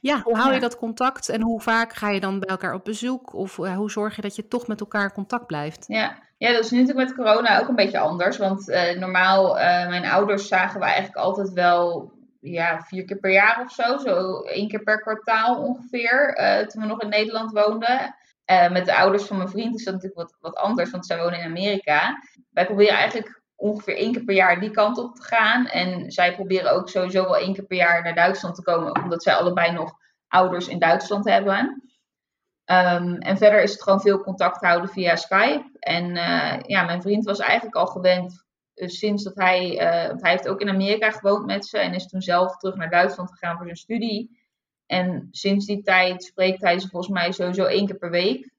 Ja, hoe hou je dat contact en hoe vaak ga je dan bij elkaar op bezoek? Of uh, hoe zorg je dat je toch met elkaar in contact blijft? Ja, ja dat is nu natuurlijk met corona ook een beetje anders. Want uh, normaal, mijn ouders zagen we eigenlijk altijd wel ja, vier keer per jaar of zo. Zo één keer per kwartaal ongeveer, toen we nog in Nederland woonden. met de ouders van mijn vriend is dat natuurlijk wat, wat anders, want zij wonen in Amerika. Wij proberen eigenlijk ongeveer één keer per jaar die kant op te gaan. En zij proberen ook sowieso wel één keer per jaar naar Duitsland te komen, omdat zij allebei nog ouders in Duitsland hebben. Um, en verder is het gewoon veel contact houden via Skype. En uh, ja, mijn vriend was eigenlijk al gewend uh, sinds dat hij, uh, want hij heeft ook in Amerika gewoond met ze en is toen zelf terug naar Duitsland gegaan voor zijn studie. En sinds die tijd spreekt hij ze volgens mij sowieso één keer per week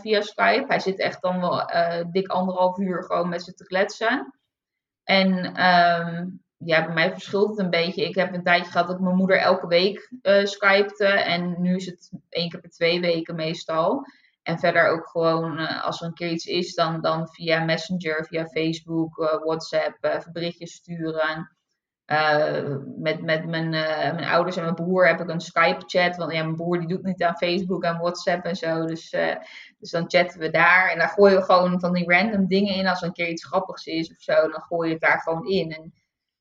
via Skype. Hij zit echt dan wel dik anderhalf uur gewoon met ze te kletsen. En um, ja, bij mij verschilt het een beetje. Ik heb een tijdje gehad dat mijn moeder elke week uh, skypte. En nu is het één keer per twee weken meestal. En verder ook gewoon, uh, als er een keer iets is, dan, dan via Messenger, via Facebook, uh, WhatsApp, berichtjes sturen. Met met mijn, mijn ouders en mijn broer heb ik een Skype-chat. Want ja, mijn broer die doet niet aan Facebook en WhatsApp en zo. Dus dus dan chatten we daar en dan gooien we gewoon van die random dingen in. Als er een keer iets grappigs is of zo, dan gooi je het daar gewoon in. En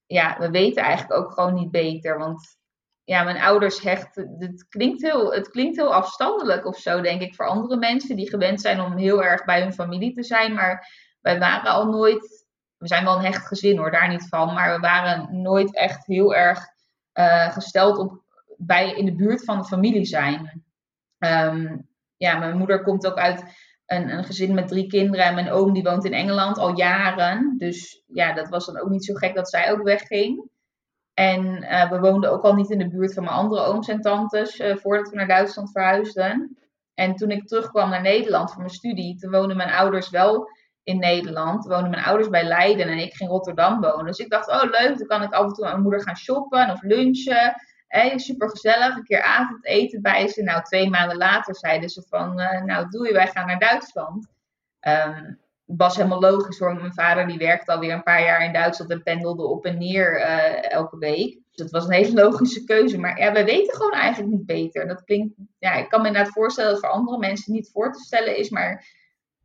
ja, we weten eigenlijk ook gewoon niet beter. Want ja, mijn ouders hechten. Het klinkt, heel, het klinkt heel afstandelijk of zo, denk ik, voor andere mensen die gewend zijn om heel erg bij hun familie te zijn. Maar wij waren al nooit. We zijn wel een hecht gezin hoor, daar niet van. Maar we waren nooit echt heel erg uh, gesteld op bij in de buurt van de familie zijn. Um, ja, mijn moeder komt ook uit een, een, gezin met drie kinderen. En mijn oom die woont in Engeland al jaren. Dus ja, dat was dan ook niet zo gek dat zij ook wegging. En uh, we woonden ook al niet in de buurt van mijn andere ooms en tantes uh, voordat we naar Duitsland verhuisden. En toen ik terugkwam naar Nederland voor mijn studie, toen woonden mijn ouders wel in Nederland. Woonden mijn ouders bij Leiden en ik ging Rotterdam wonen. Dus ik dacht, oh leuk, dan kan ik af en toe met mijn moeder gaan shoppen of lunchen. Hey, super gezellig, een keer avondeten bij ze. Nou, twee maanden later zeiden ze van, uh, nou doei, wij gaan naar Duitsland. Um, was helemaal logisch hoor. Mijn vader die werkte alweer een paar jaar in Duitsland en pendelde op en neer uh, elke week. Dus dat was een hele logische keuze. Maar ja, we weten gewoon eigenlijk niet beter. Dat klinkt, ja, ik kan me inderdaad voorstellen dat voor andere mensen niet voor te stellen is. Maar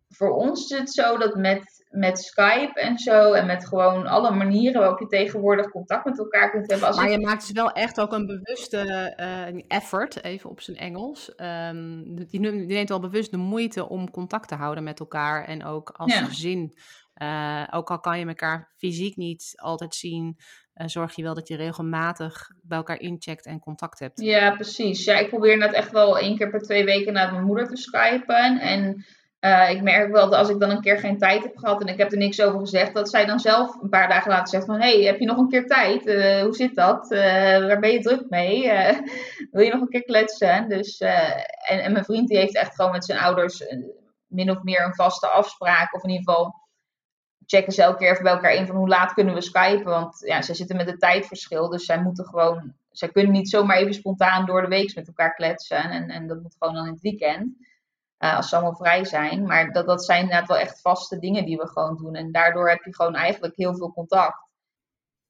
voor ons is het zo dat met met Skype en zo. En met gewoon alle manieren waarop je tegenwoordig contact met elkaar kunt hebben. Als maar je maakt dus wel echt ook een bewuste uh, effort, even op zijn Engels. Um, die, neemt wel bewust de moeite om contact te houden met elkaar. En ook als gezin. Uh, ook al kan je elkaar fysiek niet altijd zien, uh, zorg je wel dat je regelmatig bij elkaar incheckt en contact hebt. Ja, precies. Ja, ik probeer net echt wel één keer per twee weken naar mijn moeder te skypen. En uh, ik merk wel dat als ik dan een keer geen tijd heb gehad en ik heb er niks over gezegd, dat zij dan zelf een paar dagen later zegt van, hey, heb je nog een keer tijd? Uh, hoe zit dat? Uh, waar ben je druk mee? wil je nog een keer kletsen? Dus, en, en mijn vriend die heeft echt gewoon met zijn ouders min of meer een vaste afspraak, of in ieder geval checken ze elke keer even bij elkaar in van hoe laat kunnen we skypen, want ja, zij zitten met een tijdverschil, dus zij moeten gewoon, zij kunnen niet zomaar even spontaan door de week met elkaar kletsen en, en dat moet gewoon dan in het weekend. Uh, als ze allemaal vrij zijn. Maar dat, dat zijn inderdaad wel echt vaste dingen die we gewoon doen. En daardoor heb je gewoon eigenlijk heel veel contact.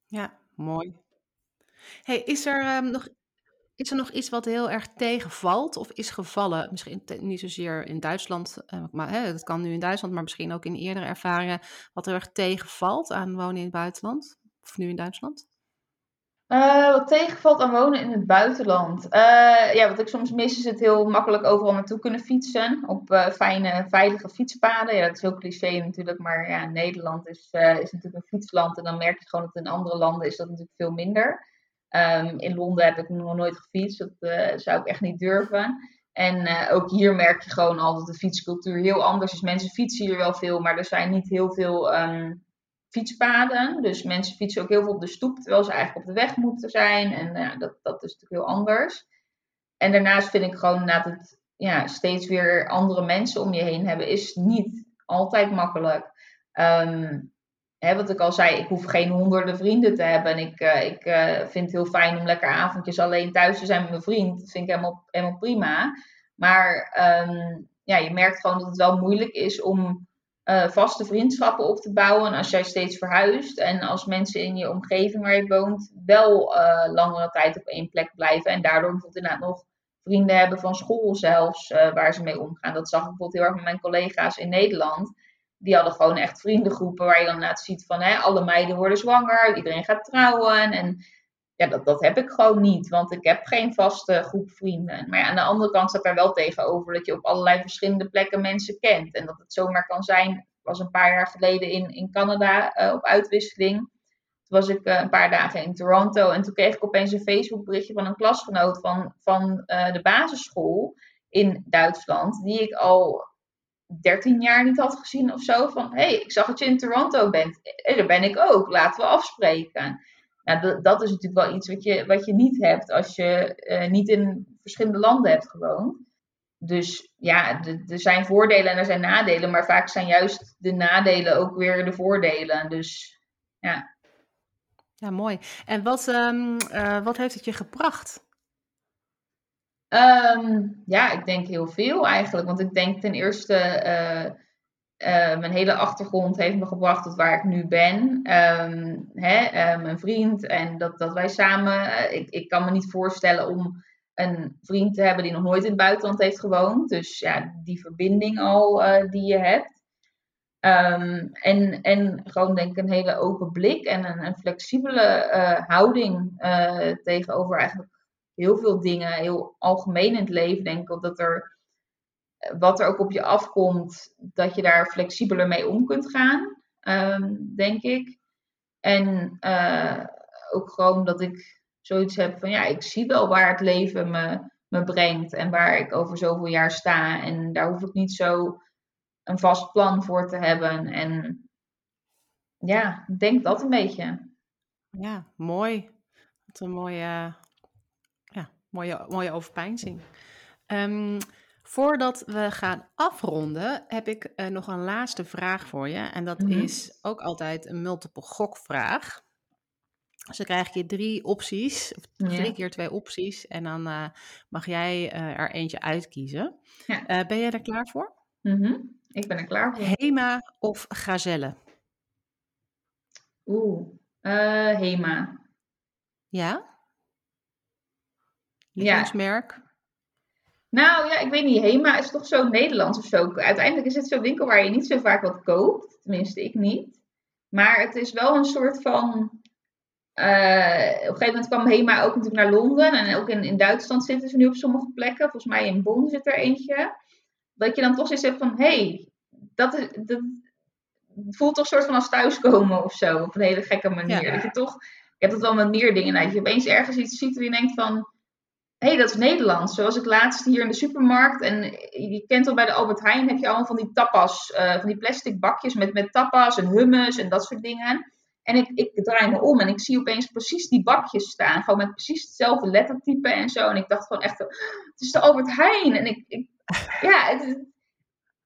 Ja, mooi. Hey, is er, um, nog, is er nog iets wat heel erg tegenvalt of is gevallen? Misschien niet zozeer in Duitsland, uh, maar hè, dat kan nu in Duitsland, maar misschien ook in eerdere ervaringen. Wat heel erg tegenvalt aan wonen in het buitenland? Of nu in Duitsland? Uh, wat tegenvalt aan wonen in het buitenland. Uh, ja, wat ik soms mis is het heel makkelijk overal naartoe kunnen fietsen. Op uh, fijne, veilige fietspaden. Ja, dat is heel cliché natuurlijk. Maar ja, Nederland is, is natuurlijk een fietsland. En dan merk je gewoon dat in andere landen is dat natuurlijk veel minder. Um, in Londen heb ik nog nooit gefietst. Dat zou ik echt niet durven. En ook hier merk je gewoon al dat de fietscultuur heel anders is. Mensen fietsen hier wel veel, maar er zijn niet heel veel um, fietspaden. Dus mensen fietsen ook heel veel op de stoep, terwijl ze eigenlijk op de weg moeten zijn. En uh, dat, dat is natuurlijk heel anders. En daarnaast vind ik gewoon dat het ja, steeds weer andere mensen om je heen hebben, is niet altijd makkelijk. Um, hè, wat ik al zei, ik hoef geen honderden vrienden te hebben. En ik, uh, ik uh, vind het heel fijn om lekker avondjes alleen thuis te zijn met mijn vriend. Dat vind ik helemaal, helemaal prima. Maar um, ja, je merkt gewoon dat het wel moeilijk is om uh, vaste vriendschappen op te bouwen. als jij steeds verhuist en als mensen in je omgeving waar je woont wel uh, langere tijd op één plek blijven. En daardoor bijvoorbeeld inderdaad nog vrienden hebben van school zelfs uh, waar ze mee omgaan. Dat zag ik bijvoorbeeld heel erg met mijn collega's in Nederland. Die hadden gewoon echt vriendengroepen waar je dan laat ziet van hè, alle meiden worden zwanger, iedereen gaat trouwen. En ja, dat, dat heb ik gewoon niet, want ik heb geen vaste groep vrienden. Maar ja, aan de andere kant staat daar wel tegenover dat je op allerlei verschillende plekken mensen kent. En dat het zomaar kan zijn, ik was een paar jaar geleden in, in Canada uh, op uitwisseling. Toen was ik uh, een paar dagen in Toronto en toen kreeg ik opeens een Facebook berichtje van een klasgenoot van, van uh, de basisschool in Duitsland, die ik al 13 jaar niet had gezien of zo. Van, hé, hey, ik zag dat je in Toronto bent. En daar ben ik ook, laten we afspreken. Nou, dat is natuurlijk wel iets wat je, wat je niet hebt als je uh, niet in verschillende landen hebt gewoond. Dus ja, er zijn voordelen en er zijn nadelen, maar vaak zijn juist de nadelen ook weer de voordelen. Dus ja. Ja, mooi. En wat, um, uh, wat heeft het je gebracht? Um, ja, ik denk heel veel eigenlijk. Want ik denk ten eerste. Uh, uh, mijn hele achtergrond heeft me gebracht tot waar ik nu ben. Um, hè, uh, mijn vriend en dat, dat wij samen. Uh, ik, ik kan me niet voorstellen om een vriend te hebben die nog nooit in het buitenland heeft gewoond. Dus ja, die verbinding al die je hebt. Um, en, en gewoon denk ik een hele open blik en een, flexibele houding tegenover eigenlijk heel veel dingen. Heel algemeen in het leven denk ik dat er wat er ook op je afkomt, dat je daar flexibeler mee om kunt gaan, um, denk ik. En uh, ook gewoon dat ik zoiets heb van ja, ik zie wel waar het leven me, me brengt en waar ik over zoveel jaar sta. En daar hoef ik niet zo een vast plan voor te hebben. En ja, denk dat een beetje. Ja, mooi. Wat een mooie, ja, mooie, mooie overpeinzing. Um, Voordat we gaan afronden, heb ik uh, nog een laatste vraag voor je. En dat mm-hmm. is ook altijd een multiple gokvraag. Dus dan krijg je drie opties, of drie keer twee opties. En dan uh, mag jij uh, er eentje uitkiezen. Ja. ben jij er klaar voor? Mm-hmm. Ik ben er klaar voor. Hema of gazelle? Oeh, Hema. Ja? Lievelingsmerk? Ja. Nou ja, ik weet niet. Hema is toch zo Nederlands of zo. Uiteindelijk is het zo'n winkel waar je niet zo vaak wat koopt. Tenminste, ik niet. Maar het is wel een soort van. Uh, op een gegeven moment kwam Hema ook natuurlijk naar Londen. En ook in, in Duitsland zitten ze nu op sommige plekken. Volgens mij in Bonn zit er eentje. Dat je dan toch eens hebt van: hé, hey, dat, is, dat voelt toch een soort van als thuiskomen of zo. Op een hele gekke manier. Dat je toch. Je hebt het wel met meer dingen. Dat je opeens ergens iets ziet waar je denkt van hey, dat is Nederlands. Zoals ik laatst hier in de supermarkt. En je kent al bij de Albert Heijn heb je allemaal van die tapas. Uh, van die plastic bakjes met, met tapas en hummus en dat soort dingen. En ik, ik draai me om en ik zie opeens precies die bakjes staan. Gewoon met precies hetzelfde lettertype en zo. En ik dacht gewoon echt, het is de Albert Heijn. En ik, ik ja, het,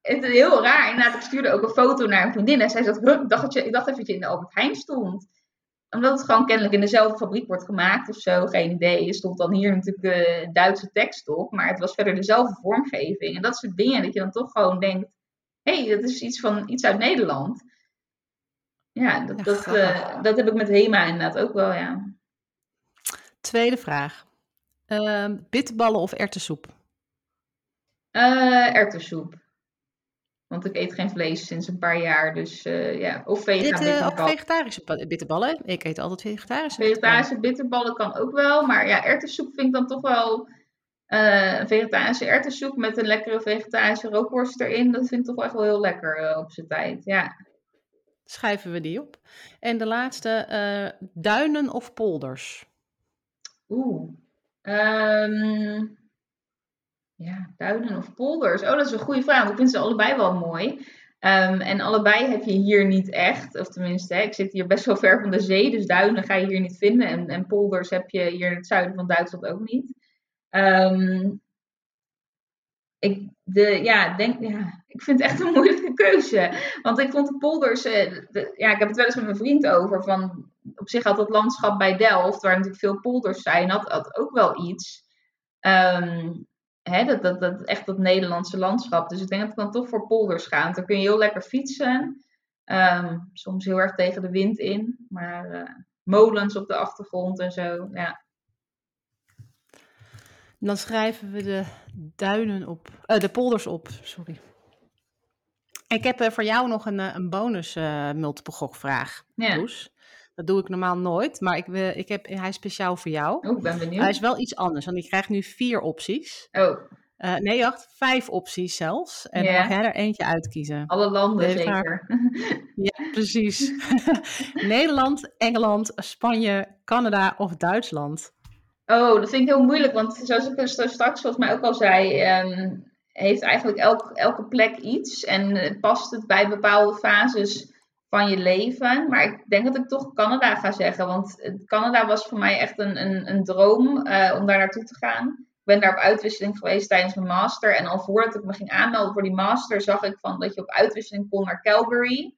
het, is heel raar. Inderdaad, ik stuurde ook een foto naar een vriendin. En zij dacht, dat je, ik dacht even dat je in de Albert Heijn stond omdat het gewoon kennelijk in dezelfde fabriek wordt gemaakt of zo, geen idee. Er stond dan hier natuurlijk uh, Duitse tekst op, maar het was verder dezelfde vormgeving. En dat soort dingen, dat je dan toch gewoon denkt, hé, hey, dat is iets, van, iets uit Nederland. Ja, dat, dat, uh, dat heb ik met Hema inderdaad ook wel, ja. Tweede vraag. Uh, bitterballen of erwtensoep? Uh, erwtensoep. Want ik eet geen vlees sinds een paar jaar. Dus uh, ja, of vegan Ook vegetarische bitterballen? Ik eet altijd vegetarische Vegetarische bitterballen. kan ook wel. Maar ja, erwtensoep vind ik dan toch wel... Uh, een vegetarische erwtensoep met een lekkere vegetarische rookworst erin. Dat vind ik toch wel echt wel heel lekker op zijn tijd. Ja. Schrijven we die op. En de laatste, duinen of polders? Oeh. Um, ja, duinen of polders? Oh, dat is een goede vraag. Ik vind ze allebei wel mooi. Um, en allebei heb je hier niet echt. Of tenminste, hè, ik zit hier best wel ver van de zee. Dus duinen ga je hier niet vinden. En, en polders heb je hier in het zuiden van Duitsland ook niet. Um, ik, de, ja, denk, ja, ik vind het echt een moeilijke keuze. Want ik vond de polders. Eh, ja, ik heb het wel eens met mijn vriend over. Van, op zich had het landschap bij Delft, waar natuurlijk veel polders zijn, had, had ook wel iets. Um, hè, dat, dat, dat, echt dat Nederlandse landschap. Dus ik denk dat ik dan toch voor polders ga. Dan kun je heel lekker fietsen. Ehm, soms heel erg tegen de wind in. Maar uh, molens op de achtergrond en zo. Ja. Dan schrijven we de duinen op. Uh, de polders op, sorry. Ik heb uh, voor jou nog een, een bonus multiple gokvraag, ja. Dat doe ik normaal nooit, maar ik, wil, ik heb, hij is speciaal voor jou. Oh, ik ben benieuwd. Hij is wel iets anders, want ik krijg nu vier opties. Oh. Uh, nee, wacht, vijf opties zelfs. En dan mag jij er eentje uitkiezen. Alle landen zeker. Ja, precies. Nederland, Engeland, Spanje, Canada of Duitsland? Oh, dat vind ik heel moeilijk, want zoals ik straks volgens mij ook al zei, um, heeft eigenlijk elk, elke plek iets en past het bij bepaalde fases van je leven. Maar ik denk dat ik toch Canada ga zeggen. Want Canada was voor mij echt een, een, een droom uh, om daar naartoe te gaan. Ik ben daar op uitwisseling geweest tijdens mijn master. En al voordat ik me ging aanmelden voor die master, zag ik van dat je op uitwisseling kon naar Calgary.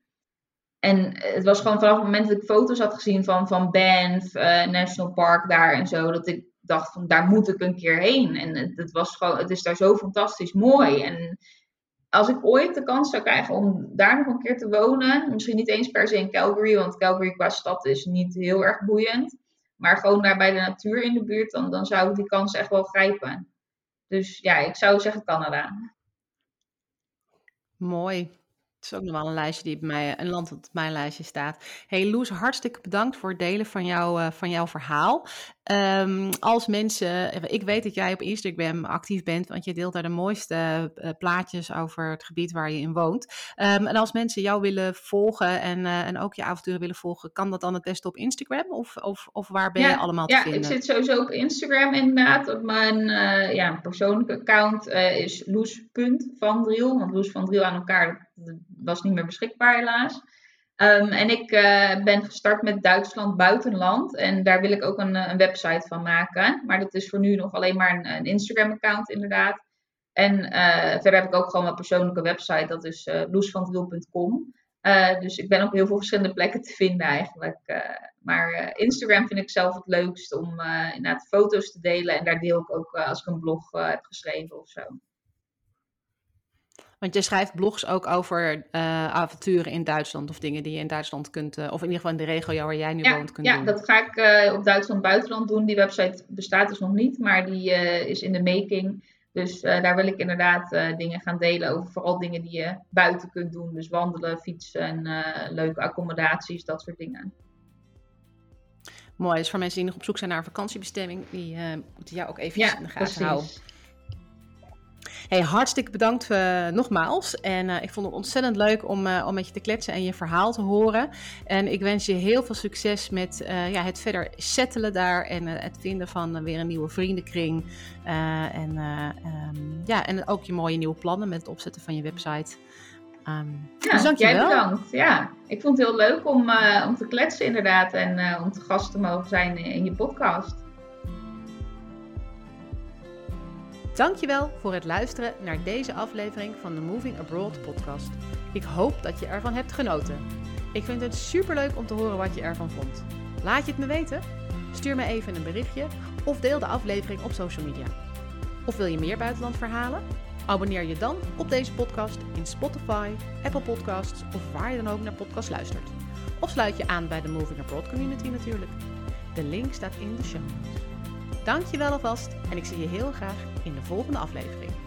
En het was gewoon vanaf het moment dat ik foto's had gezien van, van Banff, National Park daar en zo, dat ik dacht van daar moet ik een keer heen. En het, het, was gewoon, het is daar zo fantastisch mooi. En als ik ooit de kans zou krijgen om daar nog een keer te wonen, misschien niet eens per se in Calgary, want Calgary qua stad is niet heel erg boeiend, maar gewoon daar bij de natuur in de buurt, dan, dan zou ik die kans echt wel grijpen. Dus ja, ik zou zeggen Canada. Mooi is ook nog wel een lijstje die bij mij, een land op mijn lijstje staat. Hey Loes, hartstikke bedankt voor het delen van, jou, uh, van jouw verhaal. Um, als mensen, ik weet dat jij op Instagram actief bent, want je deelt daar de mooiste uh, plaatjes over het gebied waar je in woont. Um, en als mensen jou willen volgen en, uh, en ook je avonturen willen volgen, kan dat dan het beste op Instagram? Of, of, of waar ben ja, je allemaal te ja, vinden? Ja, ik zit sowieso op Instagram inderdaad. Op mijn ja, persoonlijke account is loes.vandriel, want Loes van Driel aan elkaar, dat was niet meer beschikbaar helaas. Um, en ik uh, ben gestart met Duitsland buitenland. En daar wil ik ook een, een, website van maken. Maar dat is voor nu nog alleen maar een, een Instagram-account, inderdaad. En uh, verder heb ik ook gewoon mijn persoonlijke website. Dat is uh, dus ik ben op heel veel verschillende plekken te vinden eigenlijk. maar Instagram vind ik zelf het leukst om inderdaad foto's te delen. En daar deel ik ook als ik een blog heb geschreven of zo. Want je schrijft blogs ook over uh, avonturen in Duitsland of dingen die je in Duitsland kunt, uh, of in ieder geval in de regio waar jij nu ja, woont, kunt ja, doen. Ja, dat ga ik uh, op Duitsland buitenland doen. Die website bestaat dus nog niet, maar die is in de making. Dus daar wil ik inderdaad dingen gaan delen over vooral dingen die je buiten kunt doen. Dus wandelen, fietsen, leuke accommodaties, dat soort dingen. Mooi, dus voor mensen die nog op zoek zijn naar een vakantiebestemming, die moeten jou ook even ja, in de gaten precies. houden. Hey, hartstikke bedankt uh, nogmaals. En uh, ik vond het ontzettend leuk om, uh, om met je te kletsen en je verhaal te horen. En ik wens je heel veel succes met ja, het verder settelen daar en het vinden van weer een nieuwe vriendenkring. en, um, ja, en ook je mooie nieuwe plannen met het opzetten van je website. Um, ja, dus jij bedankt. Ja, ik vond het heel leuk om, om te kletsen inderdaad en om te gast te mogen zijn in je podcast. Dankjewel voor het luisteren naar deze aflevering van de Moving Abroad podcast. Ik hoop dat je ervan hebt genoten. Ik vind het superleuk om te horen wat je ervan vond. Laat je het me weten? Stuur me even een berichtje of deel de aflevering op social media. Of wil je meer buitenlandverhalen? Abonneer je dan op deze podcast in Spotify, Apple Podcasts of waar je dan ook naar podcast luistert. Of sluit je aan bij de Moving Abroad community natuurlijk. De link staat in de show notes. Dank je wel alvast en ik zie je heel graag in de volgende aflevering.